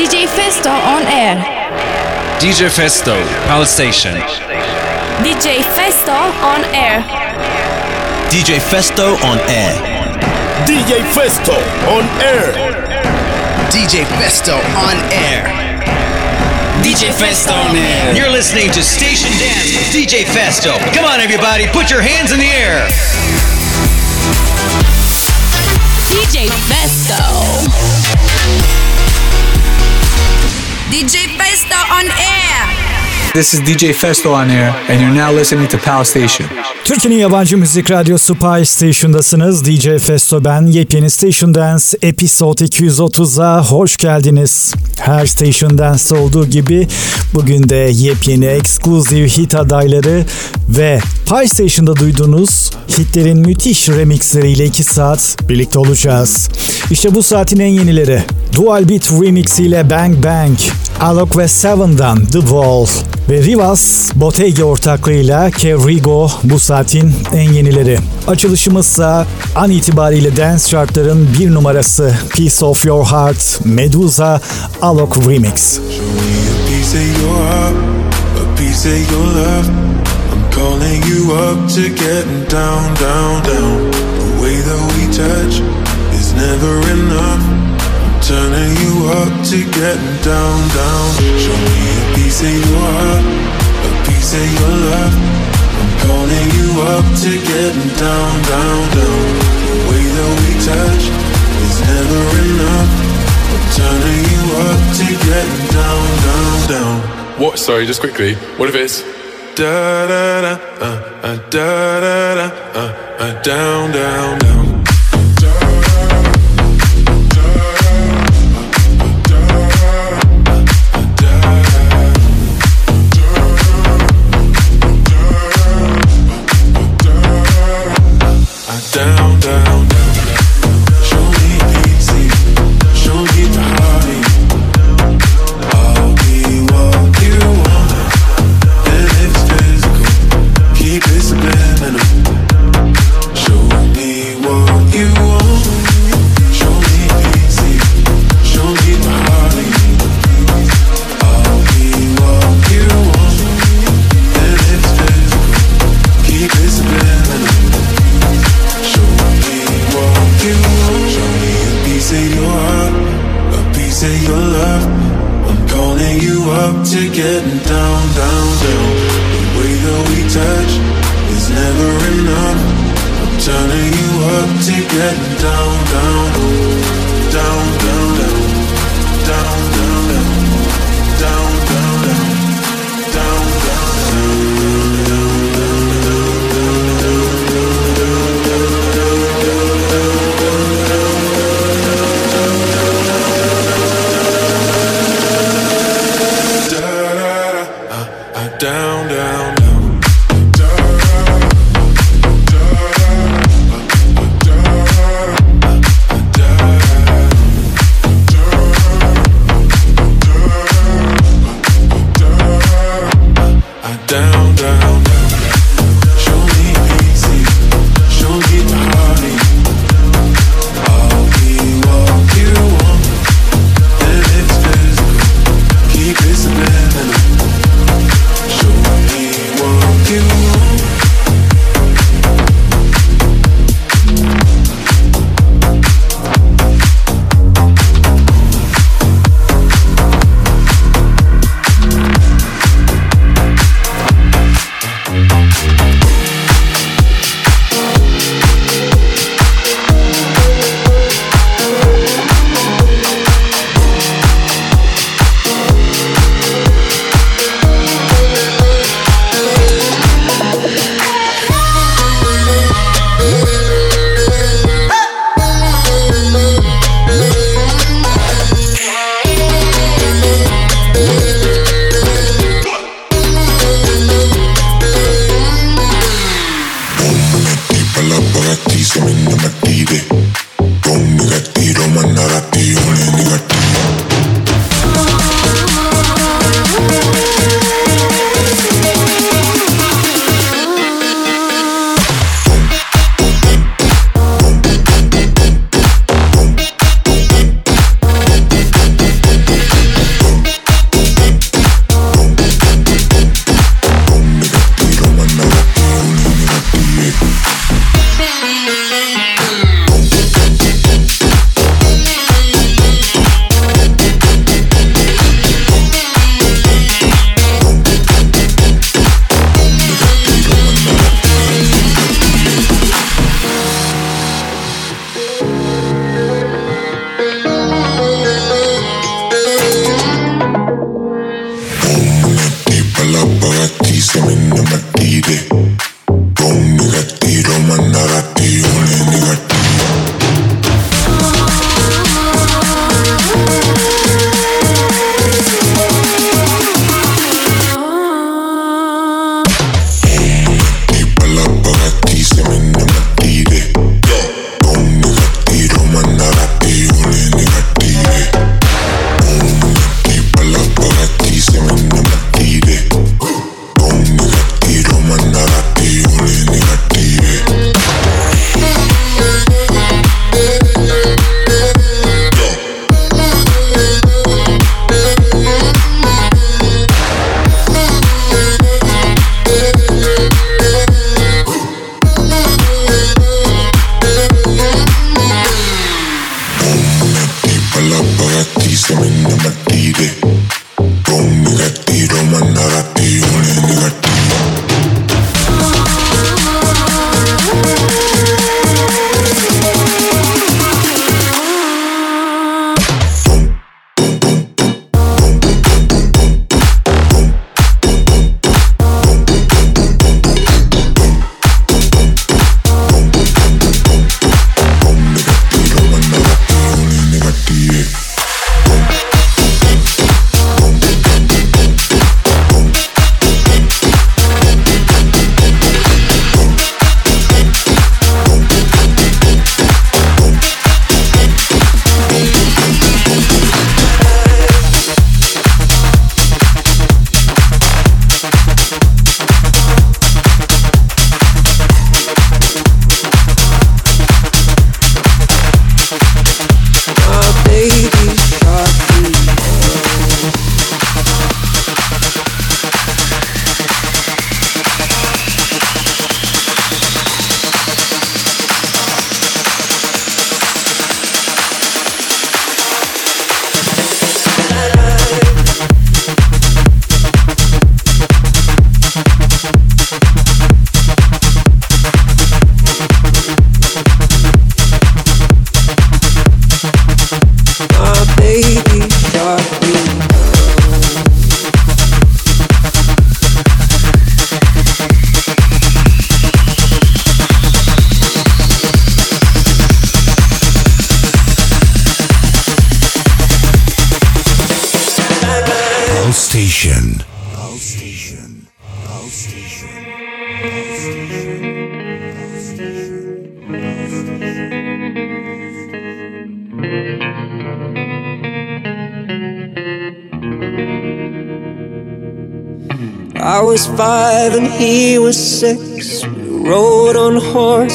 DJ Festo on air. DJ Festo, Palace Station. DJ Festo on air. DJ Festo on air. DJ Festo on air. DJ Festo on air. DJ Festo on air. You're listening to Station Dance with DJ Festo. Come on, everybody, put your hands in the air. DJ Festo. DJ Festo on air. This is DJ Festo on air, and you're now listening to Pal Station. Türkiye'nin yabancı müzik radyosu Pie Station'dasınız. DJ Festo ben. Yepyeni Station Dance Episode 230'a hoş geldiniz. Her Station Dance'da olduğu gibi bugün de yepyeni exclusive hit adayları ve Pie Station'da duyduğunuz hitlerin müthiş remixleriyle 2 saat birlikte olacağız. İşte bu saatin en yenileri. Dual Beat Remix ile Bang Bang, Alok ve Seven'dan The Wall ve Rivas Bottega ortaklığıyla Kevrigo bu saatin en yenileri. Açılışımızsa an itibariyle dance chartların bir numarası Piece of Your Heart Medusa Alok Remix. Turning you up to getting down, down. Show me a piece of your heart, a piece of your love. Calling you up to getting down, down, down. The way that we touch is never enough. I'm turning you up to getting down, down, down. What? Sorry, just quickly. What if it's Da da da, uh, uh, da da da, uh, uh, down, down. Down, down, heaven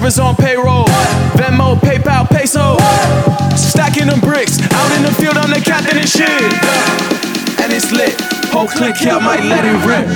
Strippers on payroll. Venmo, PayPal, peso. Stacking them bricks. Out in the field, I'm the captain and shit. And it's lit. Whole click here, I might let it rip.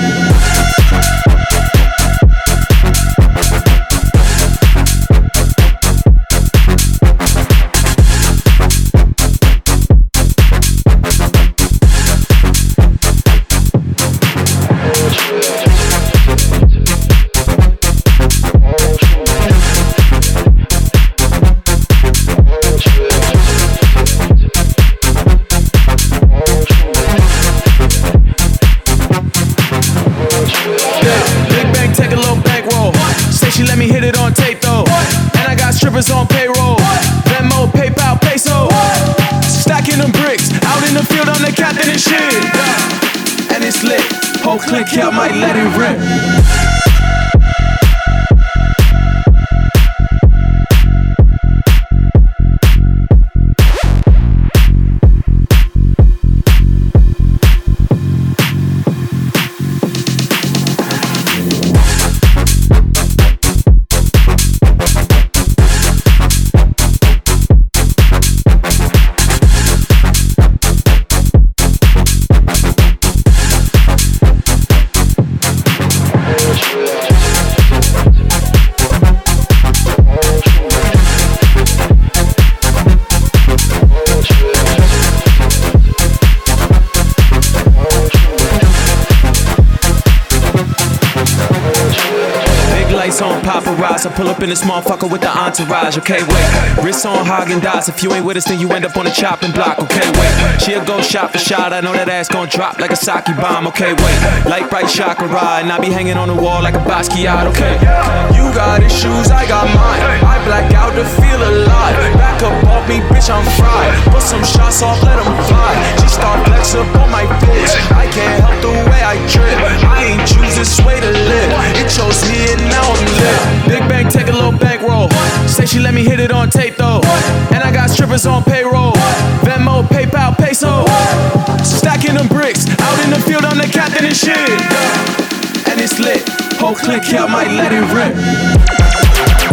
Click here, I might let it rip. I pull up in this motherfucker with the entourage. Okay, wait. Wrists on Häagen-Dazs. If you ain't with us, then you end up on the chopping block. Okay, wait. She'll go shot for shot. I know that ass gon' drop like a sake bomb. Okay, wait. Light bright chakra and I be hanging on the wall like a Basquiat. Okay. You got issues, I got mine. I black out to feel alive. Back up off me, bitch, I'm fried. Put some shots off, let 'em fly. She start flex up on my bitch. I can't help the way I trip. I ain't this way to live. It chose me and now I'm lit. Big Bang, take a little bankroll. Say she let me hit it on tape though. And I got strippers on payroll. Venmo, PayPal, peso. Stacking them bricks. Out in the field, I'm the captain and shit. And it's lit. Whole click I might let it rip.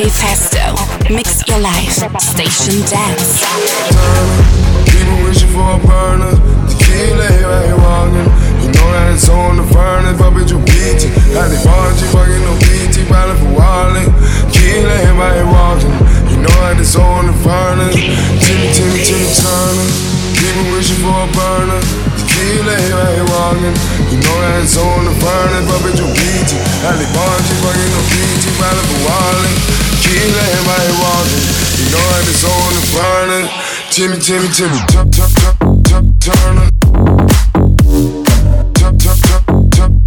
DJ Festo. Mix your life. Station Dance. People wishing for a burner. Tequila here while you walking. You know that it's on the furnace, but bitch, you beat it. Had the bungee, fucking no BT, ballin' for walling. Tequila here while you walking. You know that it's on the furnace. Timmy, Timmy, Timmy Turner. People wishing for a burner. Chile vai walking You know that it's on the burning Papi yo the Ali Bonji fucking no kiti Vale for walling Chile vai walking You know that it's on the burning Timmy, Timmy, Timmy Top, top, top, top, turning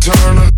turning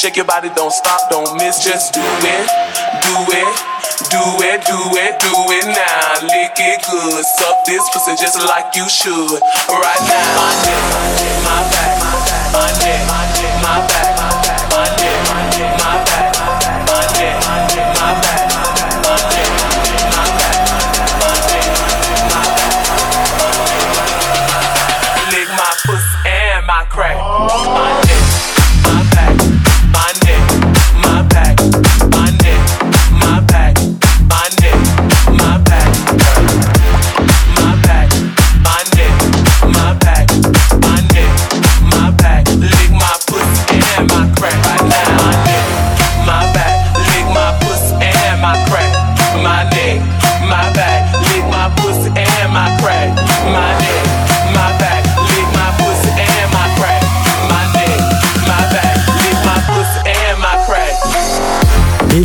Shake your body, don't stop, don't miss. Just do it, do it, do it, do it, do it now. Lick it good, suck this pussy just like you should. Right now, my neck, my back, my neck, my back,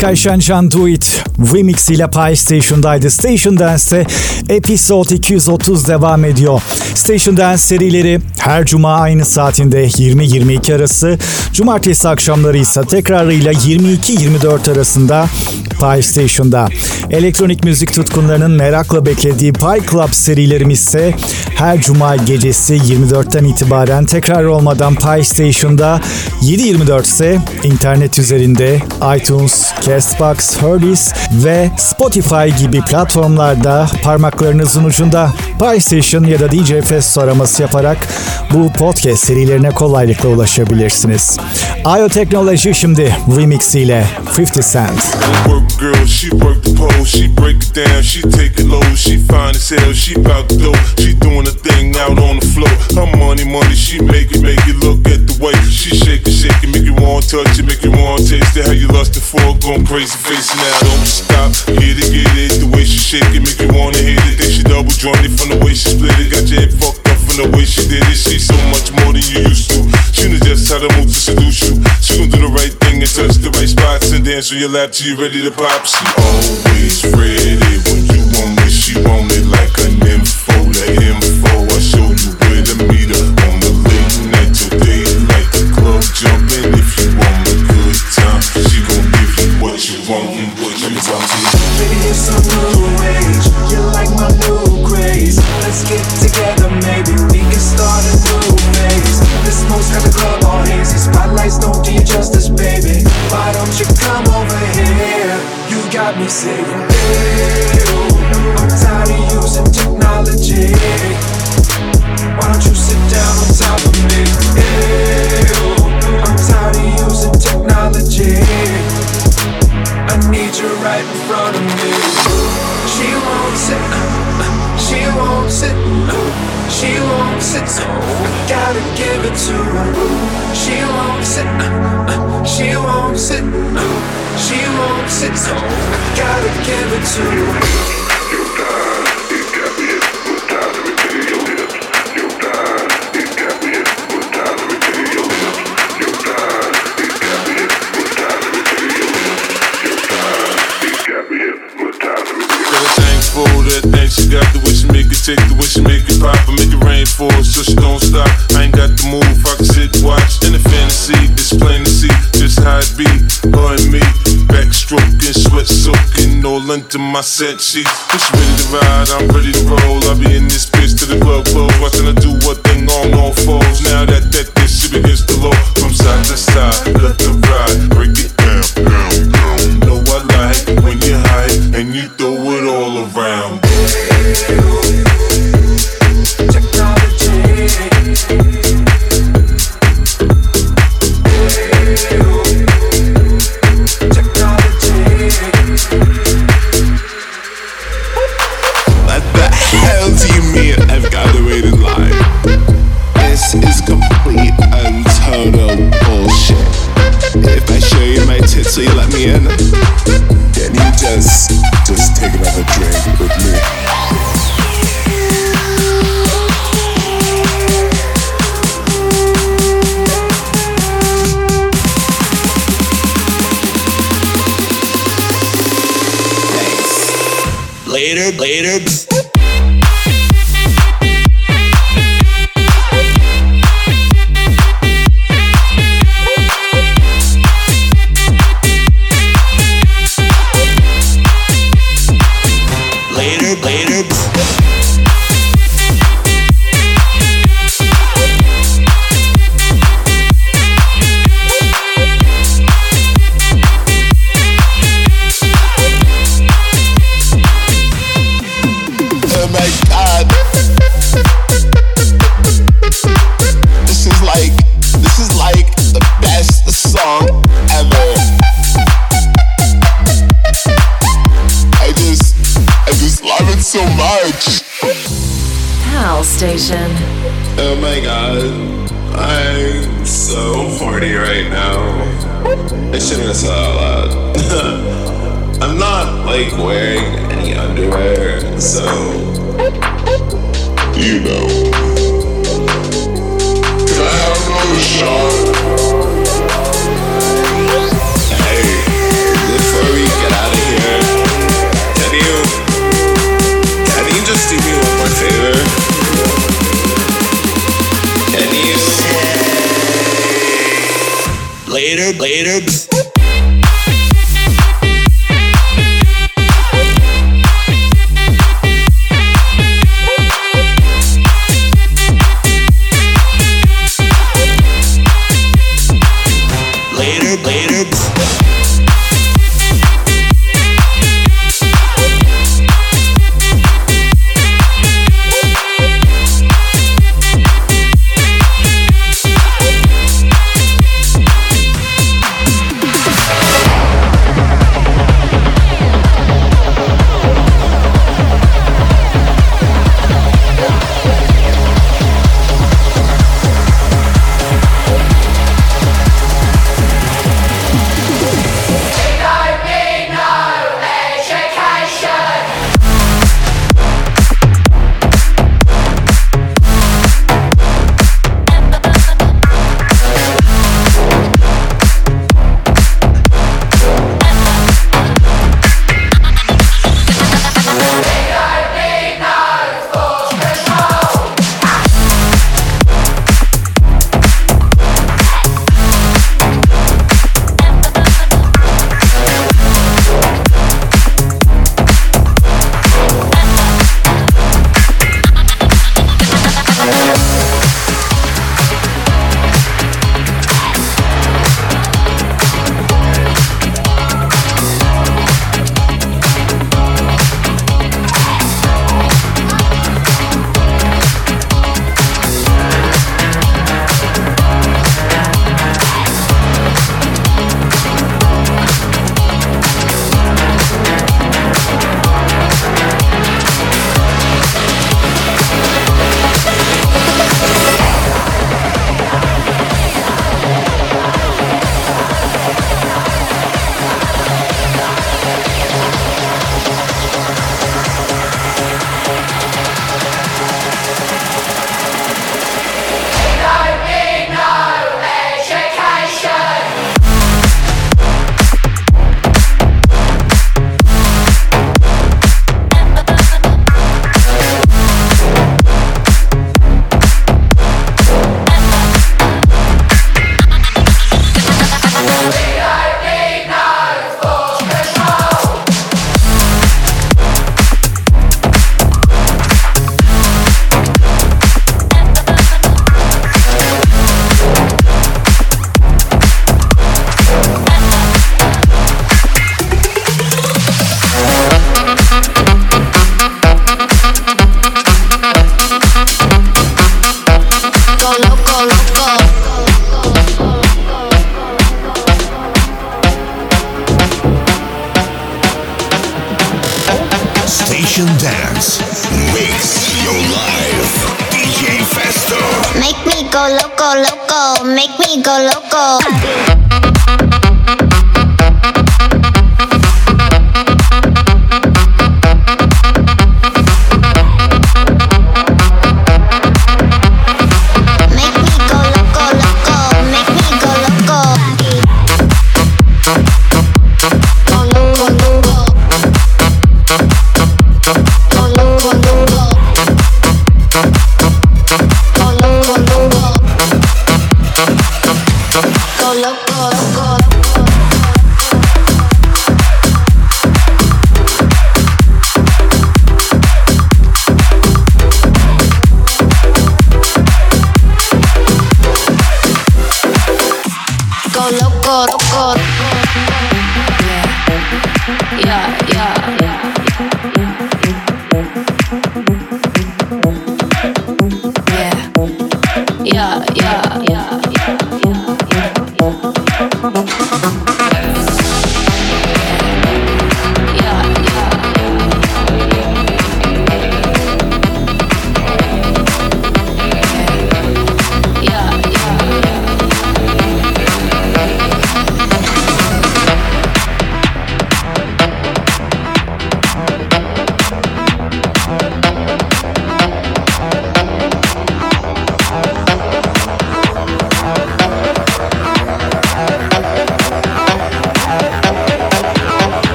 İlkay Sencan Do It remix ile Pie Station'daydı. Station Dance'te Episode 230 devam ediyor. Station Dance serileri her cuma aynı saatinde 20-22 arası, cumartesi akşamları ise tekrarıyla 22-24 arasında Pie Station'da. Elektronik müzik tutkunlarının merakla beklediği Pie Club serilerimiz ise her cuma gecesi 24'ten itibaren tekrar olmadan Pie Station'da 7-24 ise internet üzerinde iTunes, Castbox, Herdis ve Spotify gibi platformlarda parmaklarınızın ucunda Pie Station ya da DJ Fest araması yaparak bu podcast serilerine kolaylıkla ulaşabilirsiniz. IO Teknoloji şimdi remix ile 50 Cent. Girl, she work the pole, she break it down, she take it low, she fine as hell, she bout to go, she doing a thing out on the floor. Her money, money, she make it, make it look at the way she shake it, shake it, make you want touch it, make you want taste it. How you lusted for, going crazy, it now, don't stop, get it, get it, the way she shake it, make you wanna hit it. Then she double jointed from the way she split it, got your head fucked up from the way she did it. She's so much more than you used to. She knows just how to move to seduce you. She gon' do the right thing and touch the right spots and dance on your lap till you're ready to pop. She always ready when you want it. She want it like an info, the info. I'm tired of using technology. Why don't you sit down on top of me? I'm tired of using technology. I need you right in front of me. She won't sit, uh, uh, she won't sit, uh, she won't sit. Gotta give it to her. She won't sit, she won't sit, she won't sit. So I gotta give it to her. she got the way she make it take the way make it pop and make it rain for her so she don't stop. I ain't got the move, I can sit watch be. Her and me, backstroking, sweat soaking all under my set sheets. She ready to ride, I'm ready to roll. I'll be in this bitch till the club close, watching her do what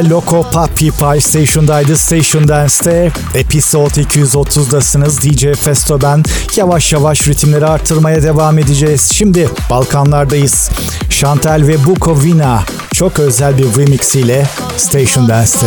Ve Loco Papi Pie Station'daydı. Station Dance'te Episode 230'dasınız. DJ Festo ben. Yavaş yavaş ritimleri artırmaya devam edeceğiz. Şimdi Balkanlardayız. Chantal ve Bukovina çok özel bir remix ile Station Dance'te.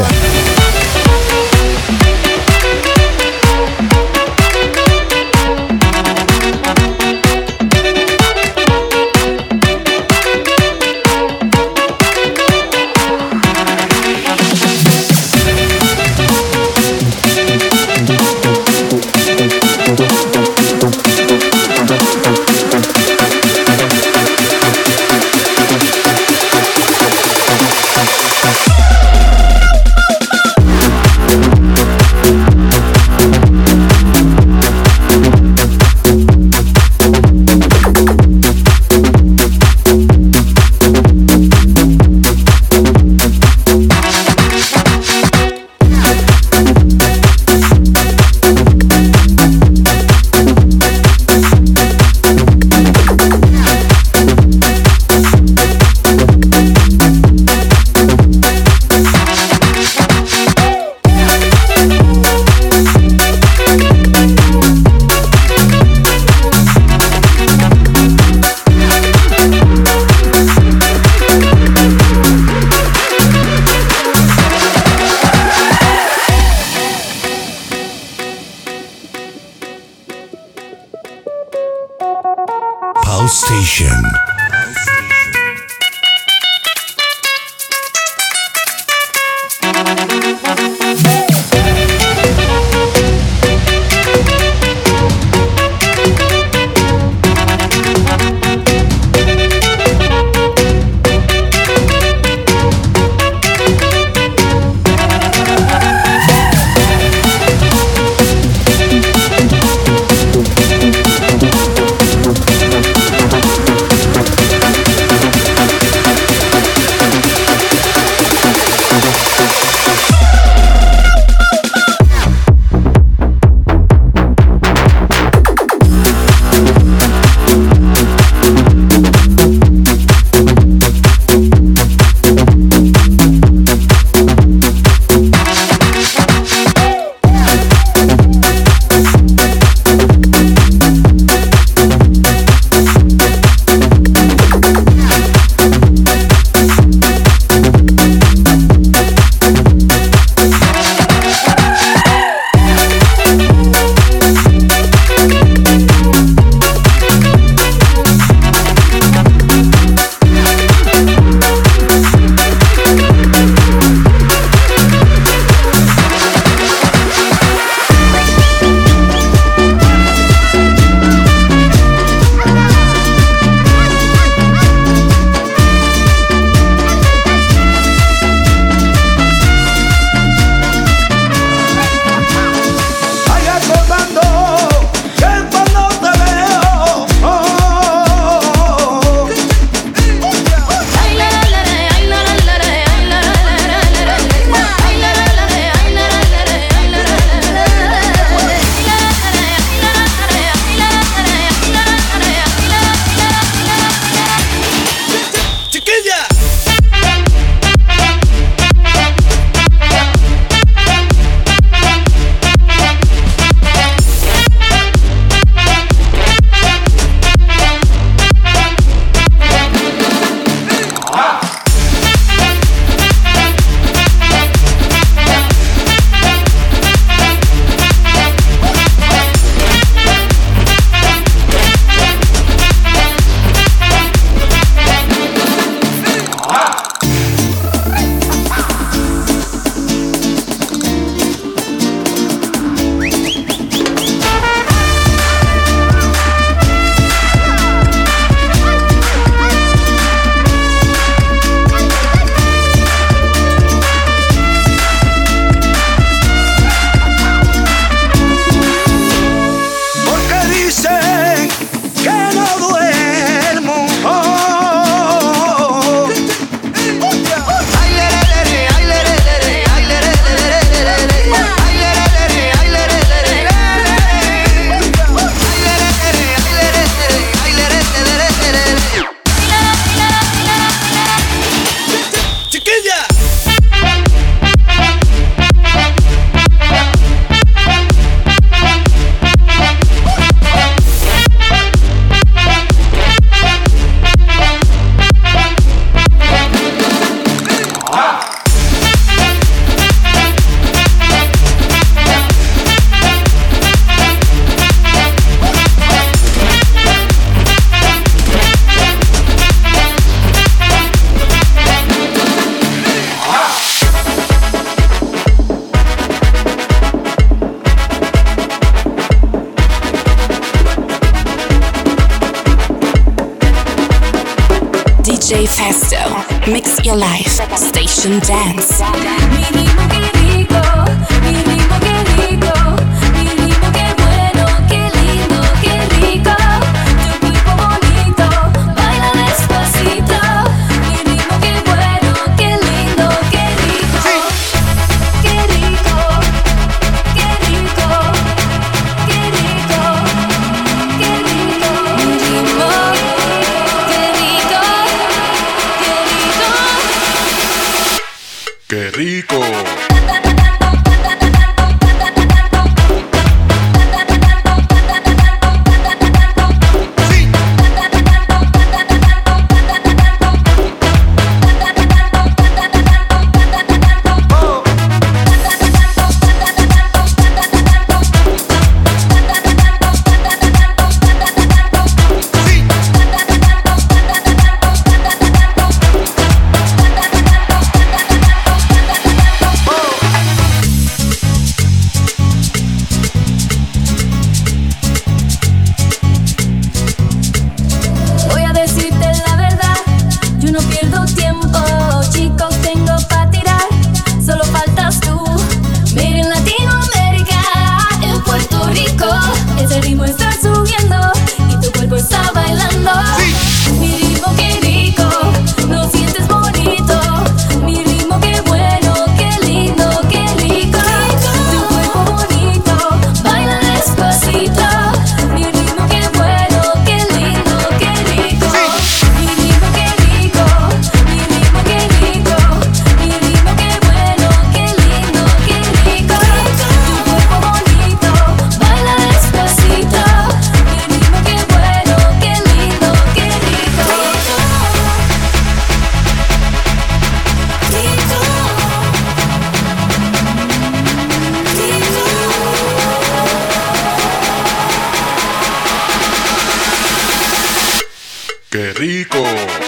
Qué rico.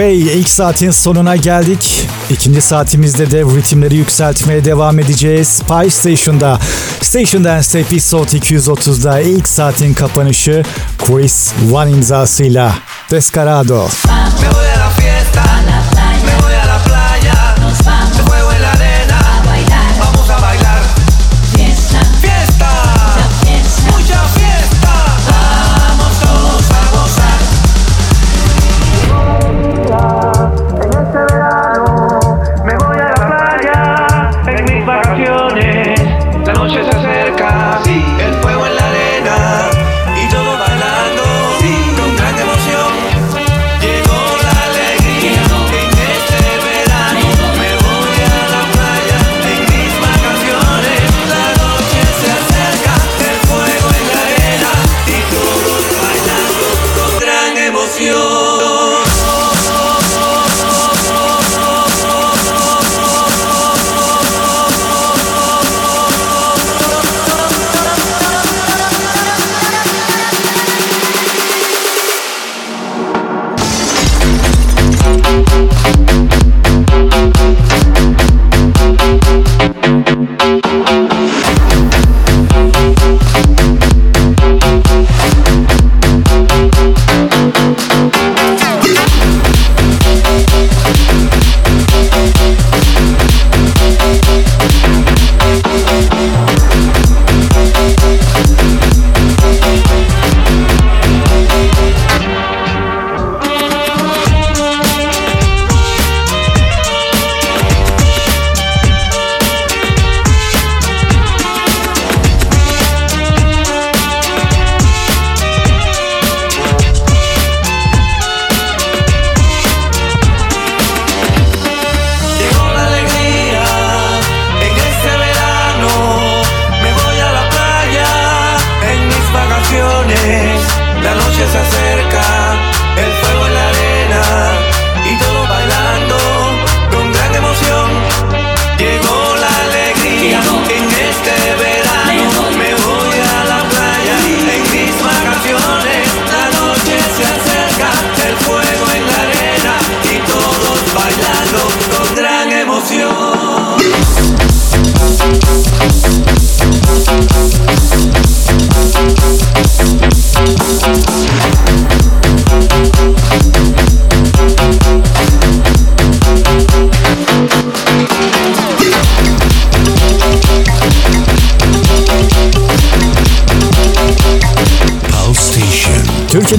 Way ilk saatin sonuna geldik. İkinci saatimizde de ritimleri yükseltmeye devam edeceğiz. Spy Station'da, Station Dance Episode 230'da ilk saatin kapanışı Chris One imzasıyla Descarado. Descarado.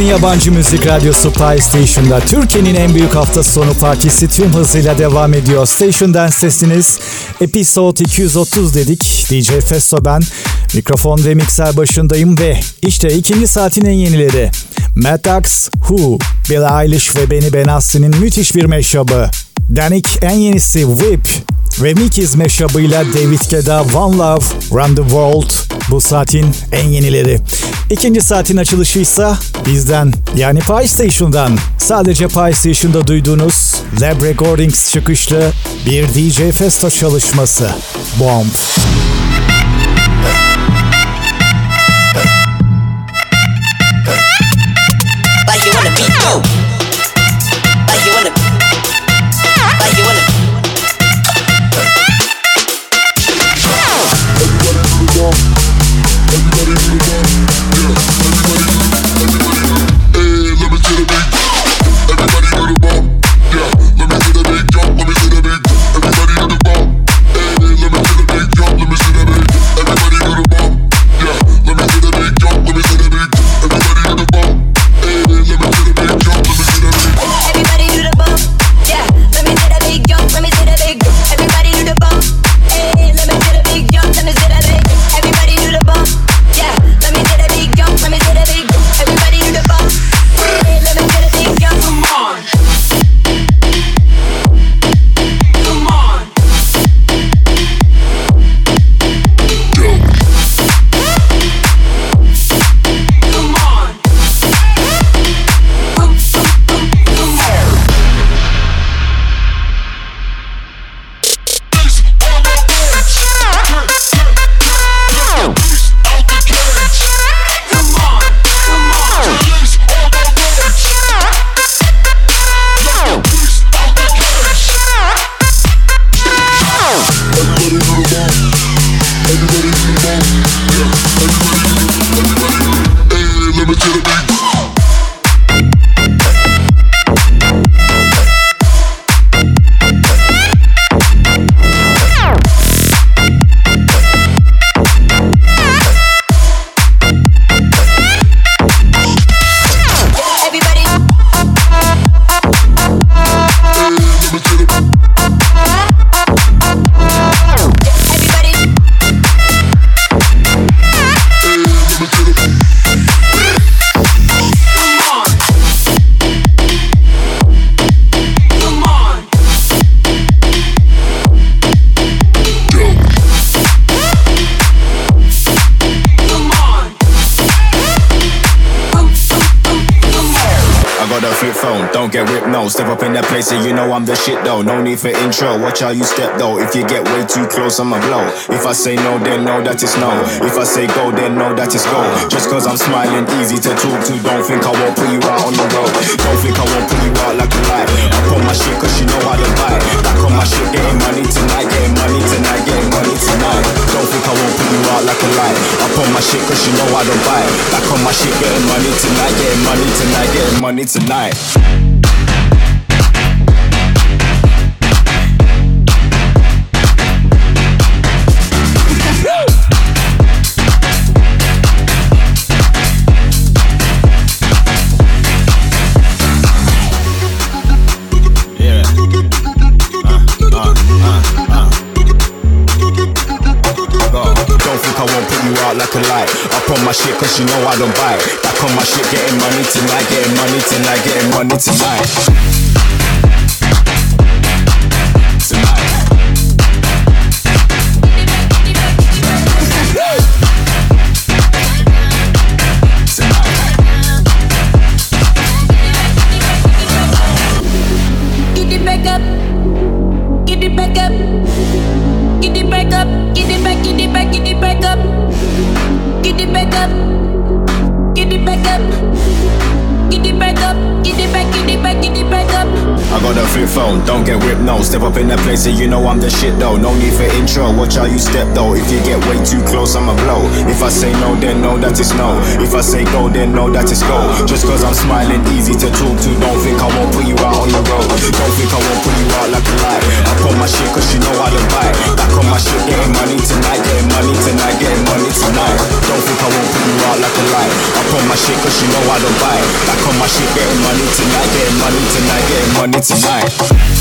Türkiye'nin yabancı müzik radyosu Pie Station'da Türkiye'nin en büyük hafta sonu partisi tüm hızıyla devam ediyor. Station Dance sesiniz Episode 230 dedik. DJ Festo ben. Mikrofon ve mikser başındayım ve işte ikinci saatin en yenileri. Matt Who, Billie Eilish ve Benny Benassi'nin müthiş bir meşabı. Danik en yenisi Whip Mickey's meşabıyla David Guetta One Love, Run the World bu saatin en yenileri. İkinci saatin açılışıysa bizden yani Pie Station'dan sadece Pie Station'da duyduğunuz Lab Recordings çıkışlı bir DJ Festo çalışması. Bomb. Like you wanna beat go. The shit though. No need for intro, watch how you step though. If you get way too close, I'ma blow. If I say no, then know that it's no. If I say go, then know that it's go. Just cause I'm smiling, easy to talk to. Don't think I won't put you out on the road. Don't think I won't put you out like a light. Up on my shit cause you know how to buy. Back on my shit, getting money tonight, getting money tonight, getting money tonight. Don't think I won't put you out like a light. Up on my shit cause you know how to buy. Back on my shit, getting money tonight, getting money tonight, getting money tonight. Tonight. how you step though. If you get way too close, I'ma blow. If I say no, then know that it's no. If I say go, then know that it's go. Just cause I'm smiling, easy to talk to. Don't think I won't put you out on the road. Don't think I won't put you out like a lie. I put my shit cause you know I don't buy. Back on my shit, getting money tonight, getting money tonight, getting money tonight. Don't think I won't put you out like a lie. I put my shit cause you know I don't buy. Back on my shit, getting money tonight, getting money tonight, getting money tonight.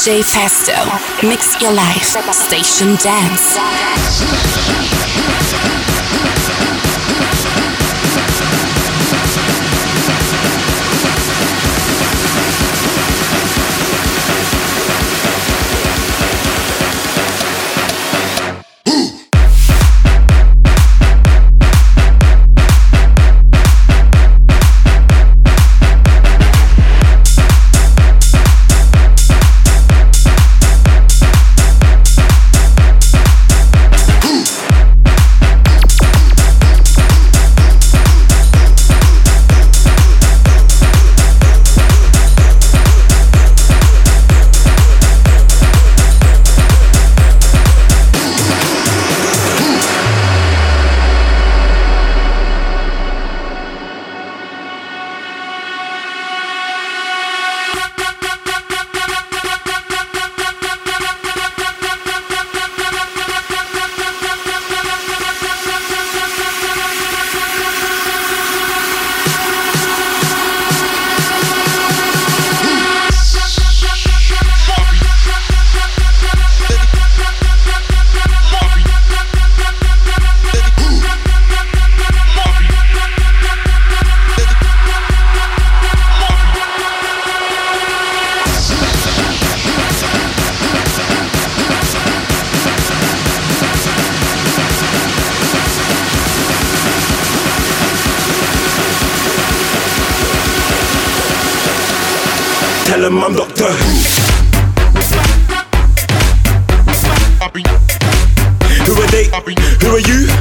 DJ Festo. Mix your life. Station Dance. allem am Doktor. Who are they? Who are you?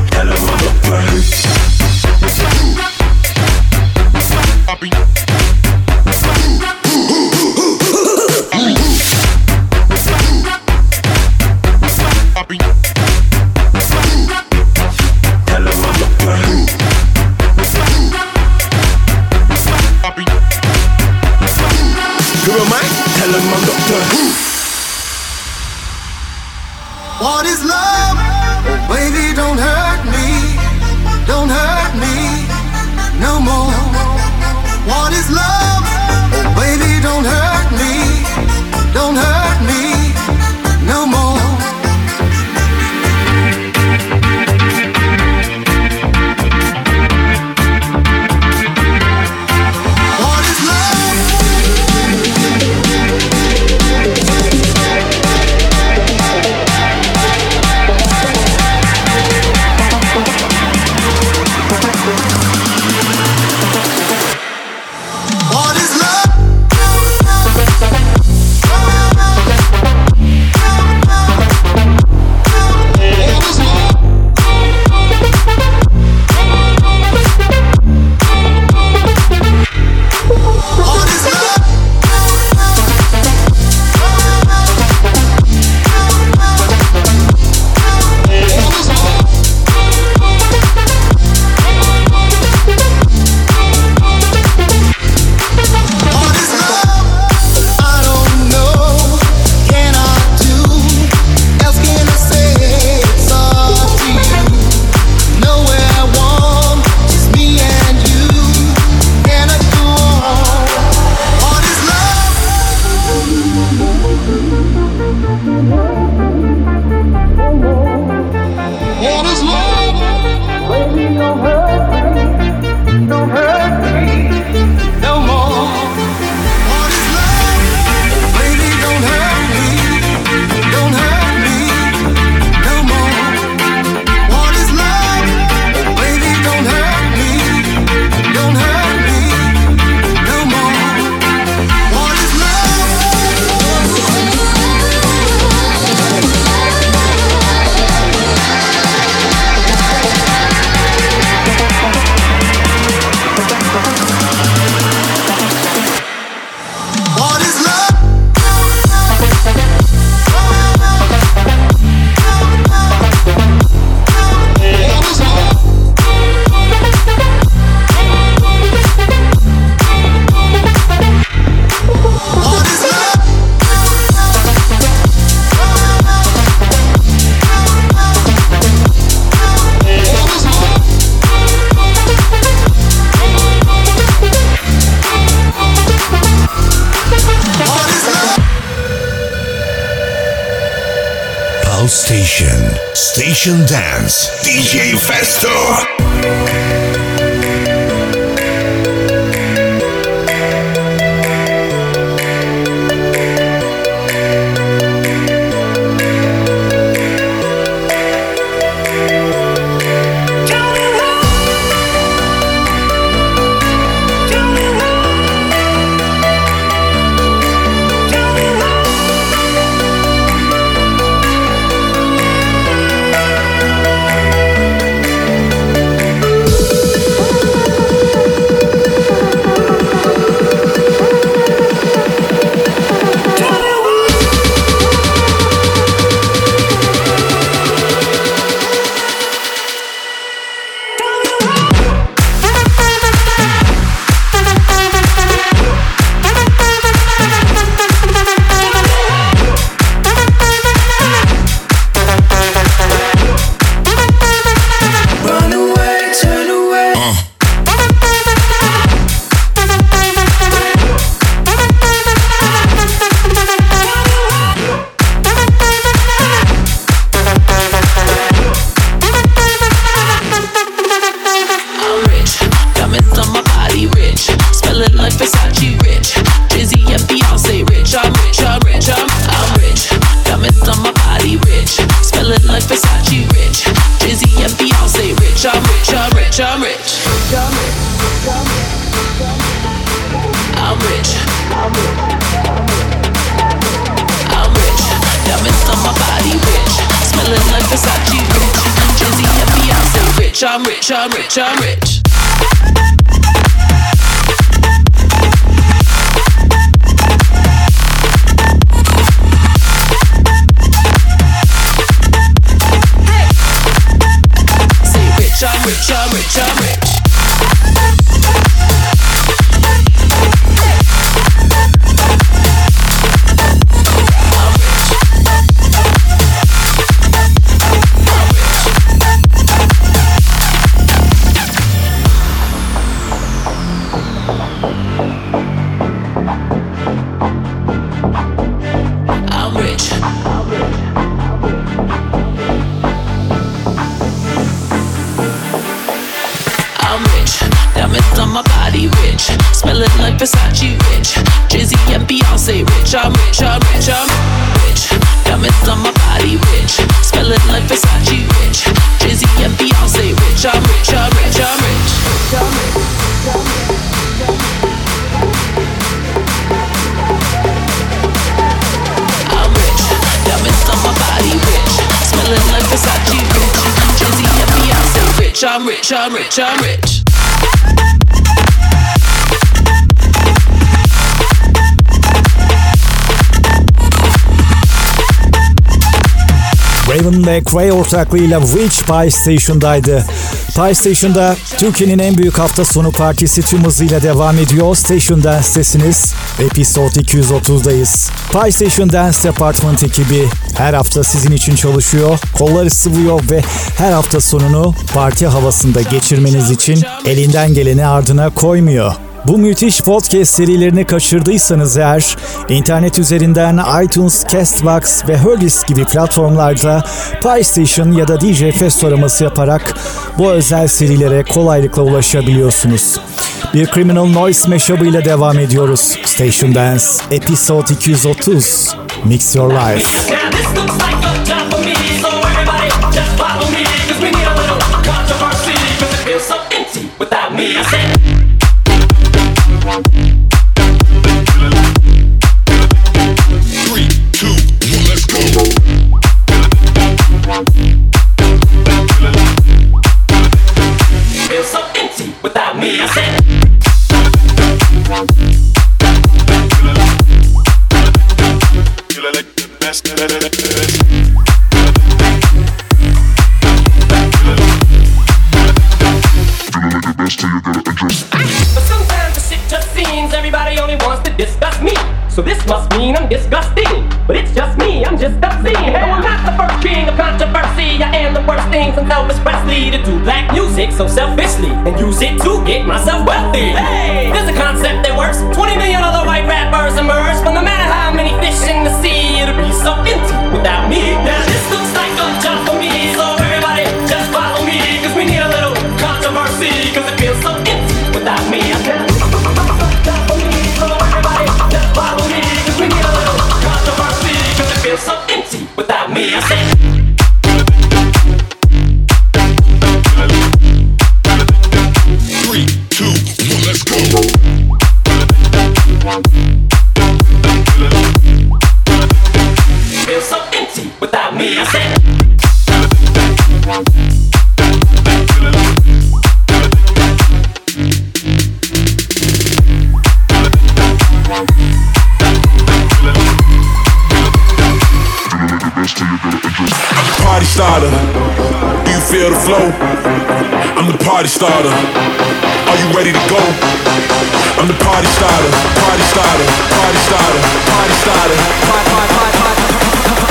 ortaklığıyla Witch Pie Station'daydı. Pie Station'da Türkiye'nin en büyük hafta sonu partisi tüm hızıyla devam ediyor. Station Dance'desiniz. Episode 230'dayız. Pie Station Dance Department ekibi her hafta sizin için çalışıyor. Kolları sıvıyor ve her hafta sonunu parti havasında geçirmeniz için elinden geleni ardına koymuyor. Bu müthiş podcast serilerini kaçırdıysanız eğer İnternet üzerinden iTunes, Castbox ve Hurlis gibi platformlarda PlayStation ya da DJ Fest araması yaparak bu özel serilere kolaylıkla ulaşabiliyorsunuz. Bir Criminal Noise mashup ile devam ediyoruz. Station Dance Episode 230 Mix Your Life. without me. I said thing from Elvis Presley to do black music so selfishly and use it to get myself wealthy. Hey, there's a concept that works. 20 million other white rappers emerge, but no matter how many fish in the sea, it'll be so empty without me. Now this looks like a job for me, so everybody just follow me, cause we need a little controversy, cause it feels so empty without me. So empty without me. I said. Starter. Do you feel the flow? I'm the party starter. Are you ready to go? I'm the party starter. Party starter. Party starter. Party starter.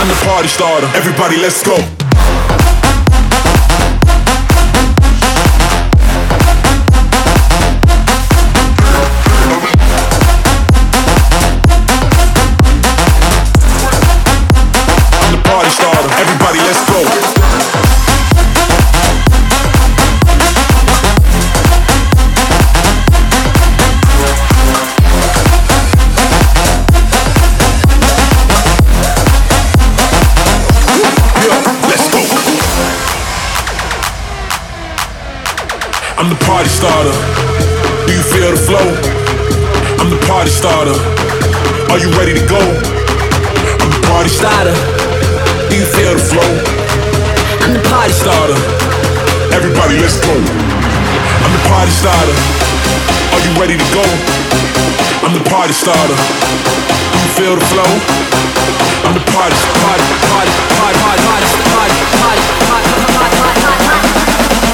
I'm the party starter. Everybody, let's go. Do you feel the flow? I'm the party starter. Are you ready to go? I'm the party starter. Do you feel the flow? I'm the party starter. Everybody, let's go. I'm the party starter. Are you ready to go? I'm the party starter. Do you feel the flow? I'm the party, party, party, party, party, party, party, party, party, party, party, party.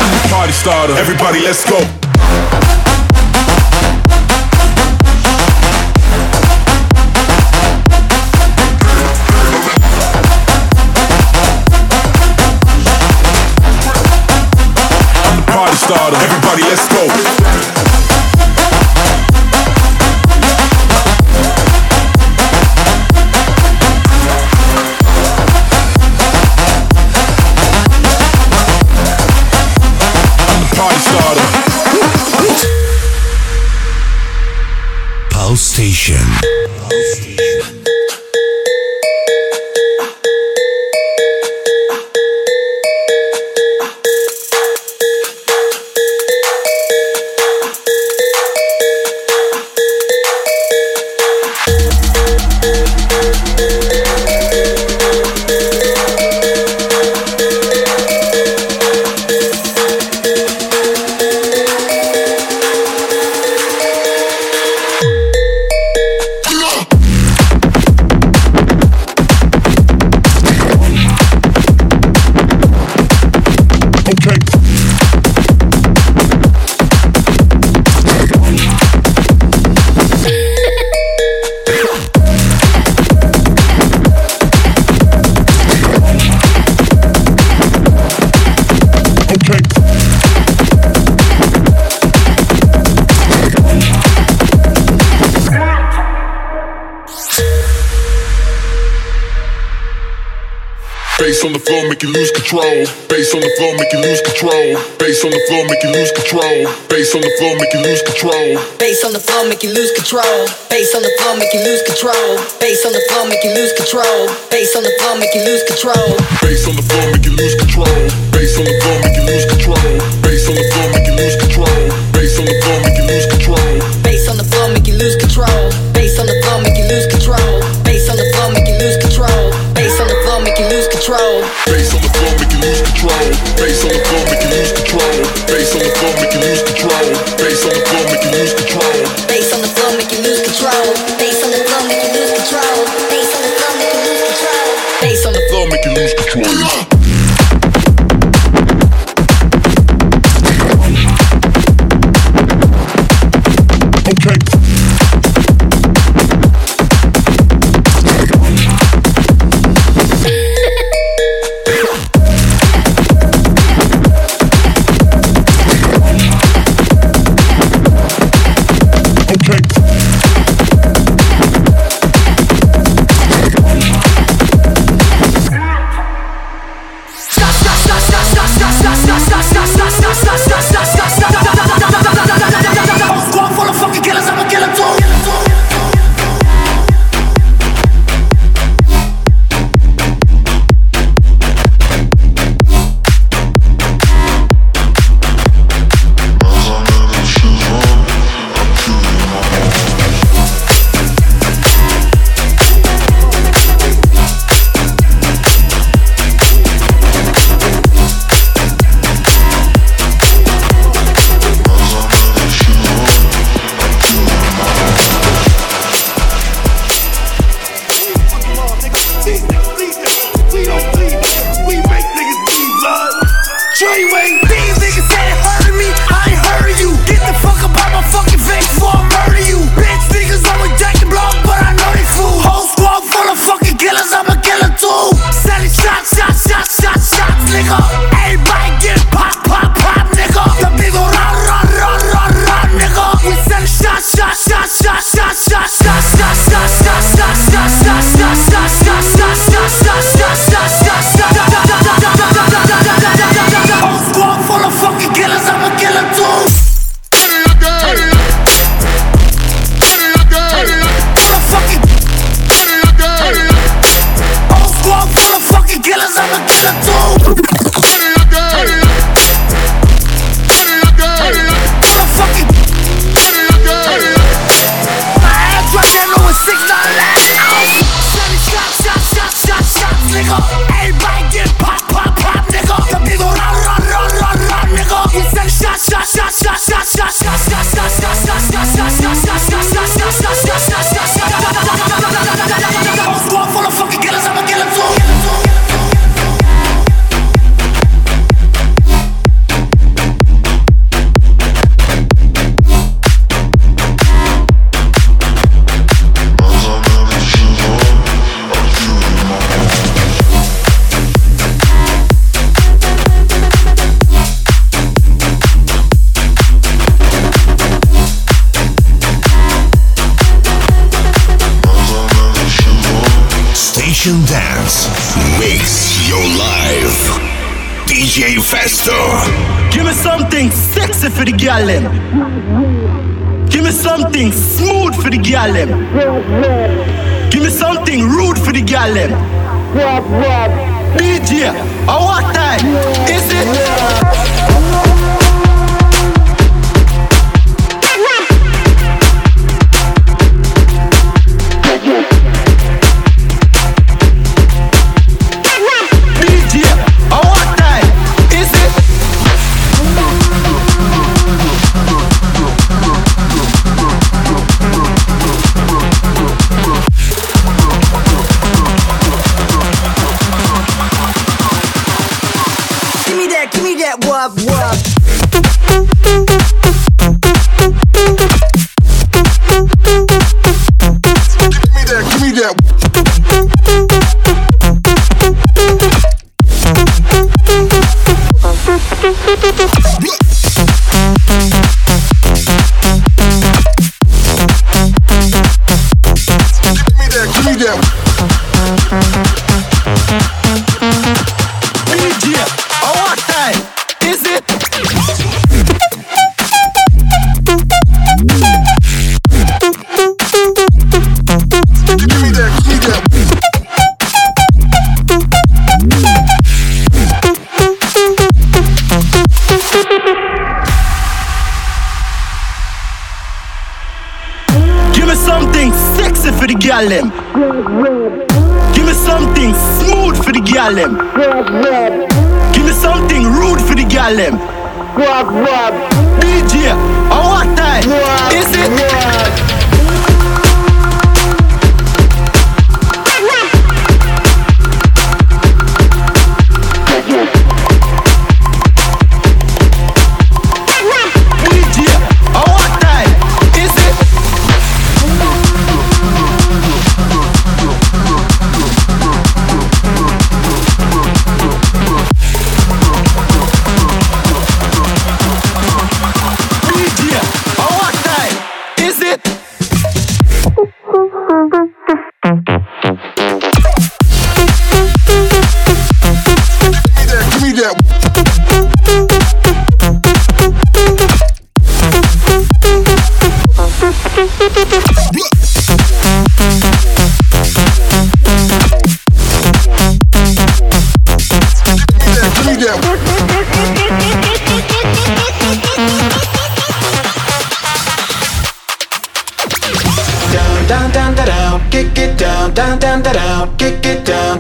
I'm the party starter. Everybody, let's go. stardom. Everybody, let's go. Pal Station. Pal Station. On the floor, make you lose control. Bass on the floor, make you lose control. Bass on the floor, make you lose control. Bass on the floor, make you lose control. Bass on the floor, make you lose control. Give me something smooth for the gallem. Give me something rude for the gallem. DJ, a what time?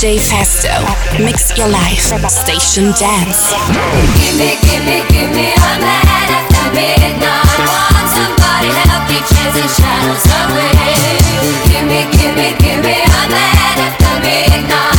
DJ Festo. Mix your life. Station Dance. Gimme, gimme, gimme a man after midnight. Want somebody help me chase the shadows away. Gimme, gimme, gimme a man after midnight.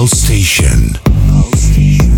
Pal Station. White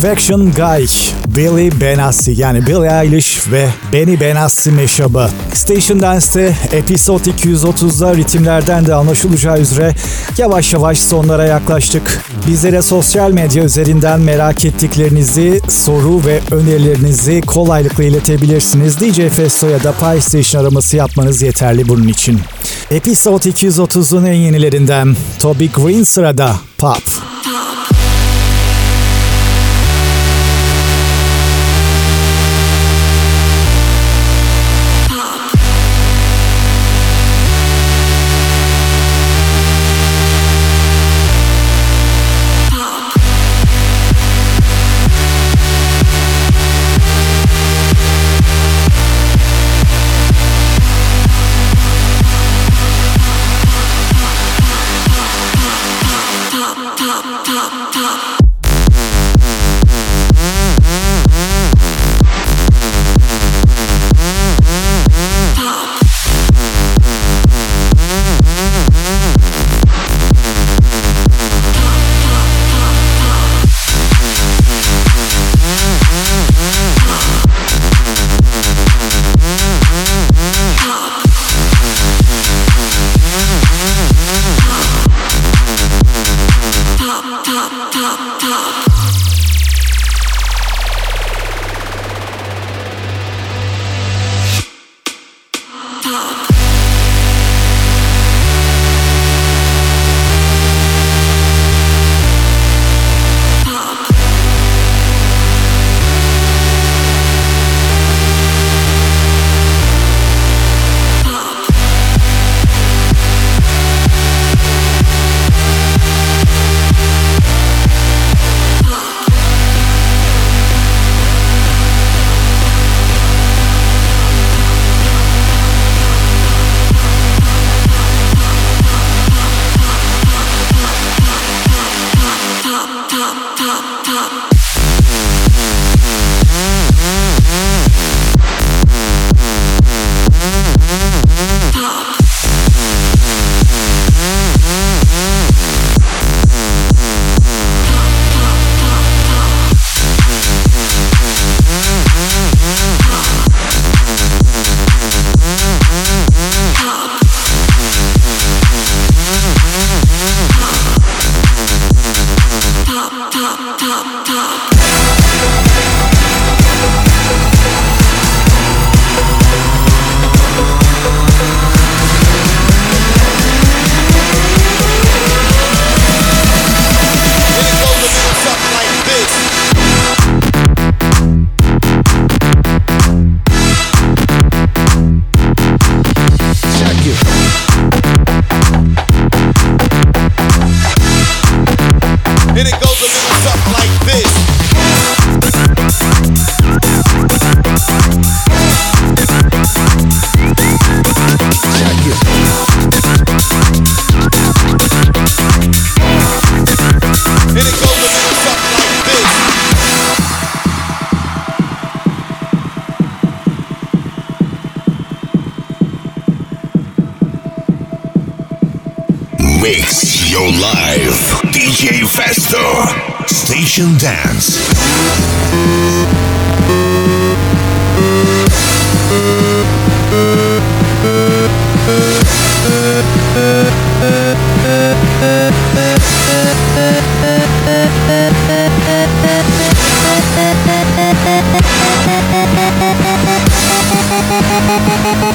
Satisfaction Guy, Billy Benassi yani Billie Eilish ve Benny Benassi meşabı. Station Dance'te Episod 230'da ritimlerden de anlaşılacağı üzere yavaş yavaş sonlara yaklaştık. Bizlere sosyal medya üzerinden merak ettiklerinizi, soru ve önerilerinizi kolaylıkla iletebilirsiniz. DJ Festo'ya da PlayStation araması yapmanız yeterli bunun için. Episod 230'un en yenilerinden Toby Green sırada Pop. Pop. Bye.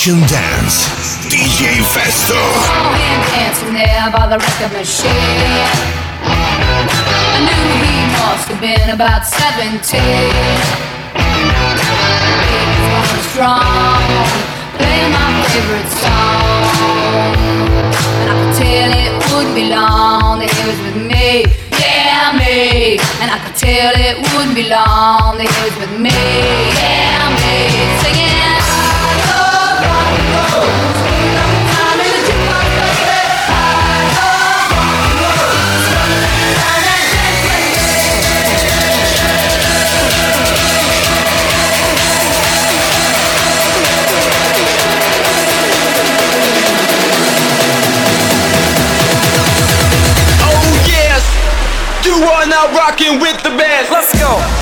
Station Dance. DJ Festo. Dancing there by the record machine. I knew he must have been about 17. He strong, playing my favorite song. And I could tell it wouldn't be long that he was with me. Yeah, me. And I could tell it wouldn't be long that he was with me. Yeah, me. Singing. are now rocking with the band. Let's go.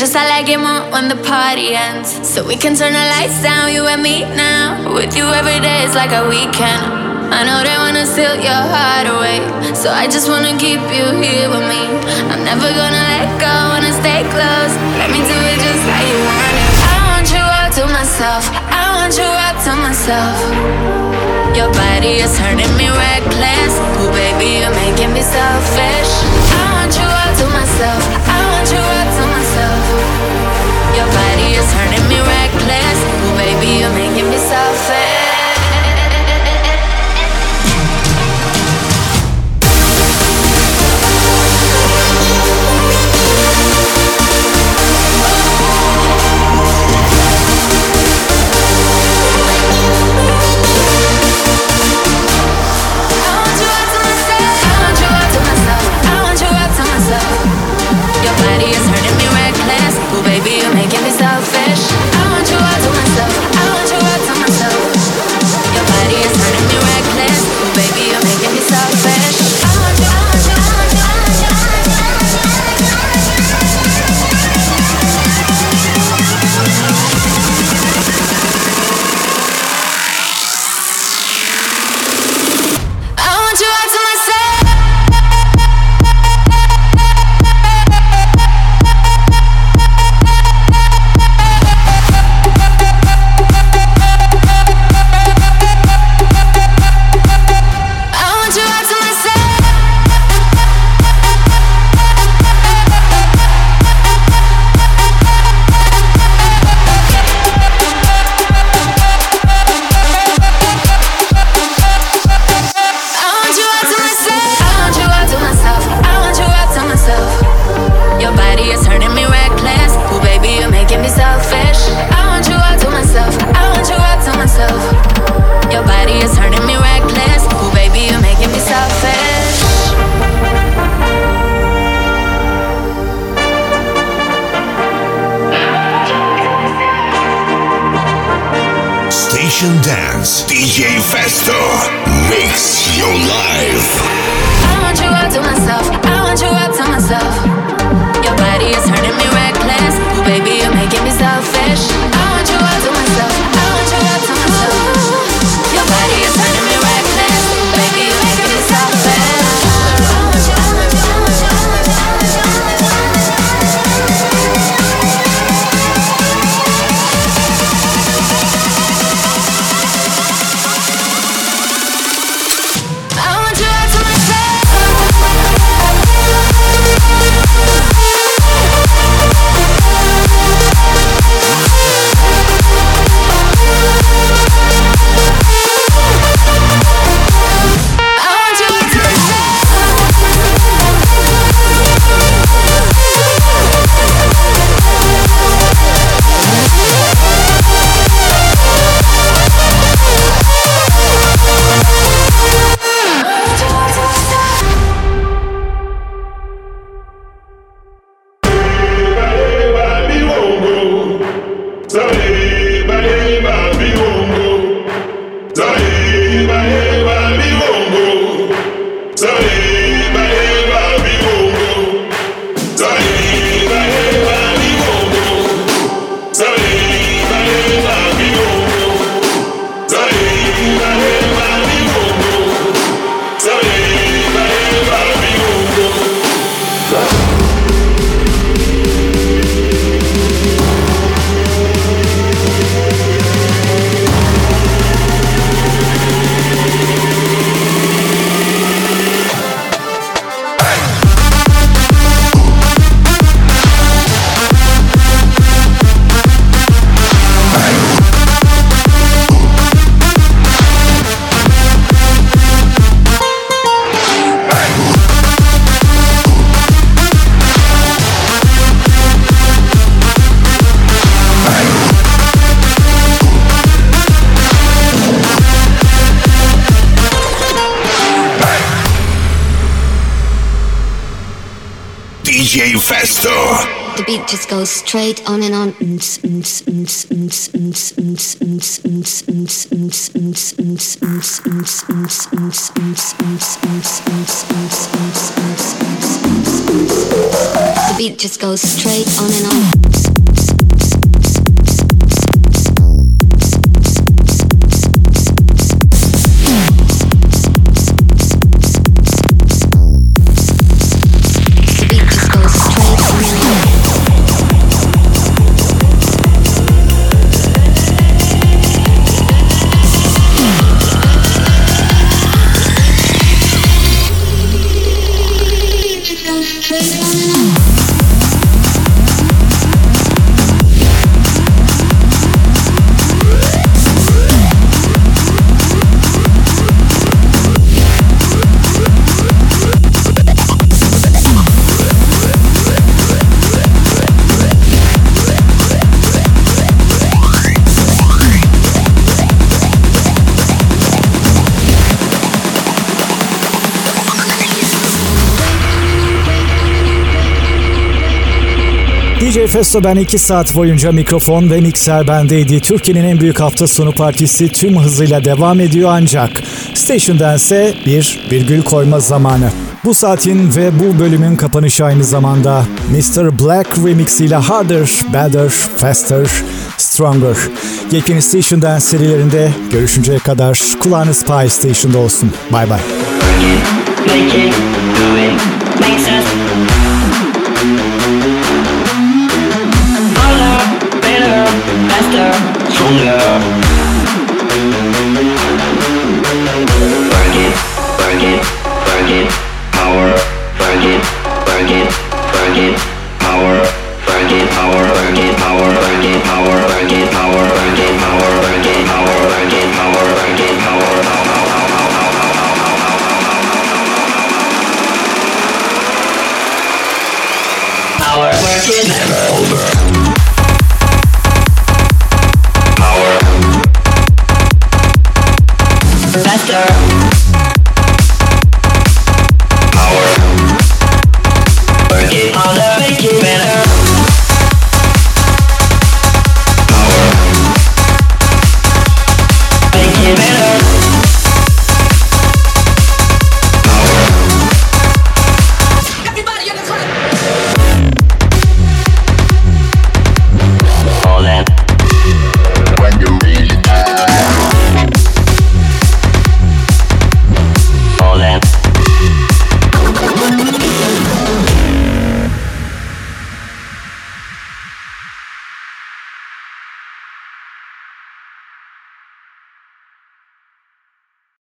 just I like it more when the party ends. So we can turn the lights down, you and me now. With you every day is like a weekend. I know they wanna steal your heart away. So I just wanna keep you here with me. I'm never gonna let go, wanna stay close. Let me do it just how you want it. I want you all to myself. I want you all to myself. Your body is turning me reckless. Ooh, baby, you're making me selfish. I want you all to myself. The beat just goes straight on and on. The beat just goes straight on and on. DJ Festo ben 2 saat boyunca mikrofon ve mikser bendeydi. Türkiye'nin en büyük hafta sonu partisi tüm hızıyla devam ediyor ancak Station Dance'e bir virgül koyma zamanı. Bu saatin ve bu bölümün kapanışı aynı zamanda Mr. Black Remix ile Harder, Better, Faster, Stronger. Yepyeni Station serilerinde görüşünceye kadar kulağınız Pie Station'da olsun. Bay bay. Make it, do makes us faster, stronger. Work it, work it, work it, power, work it, work it, work it,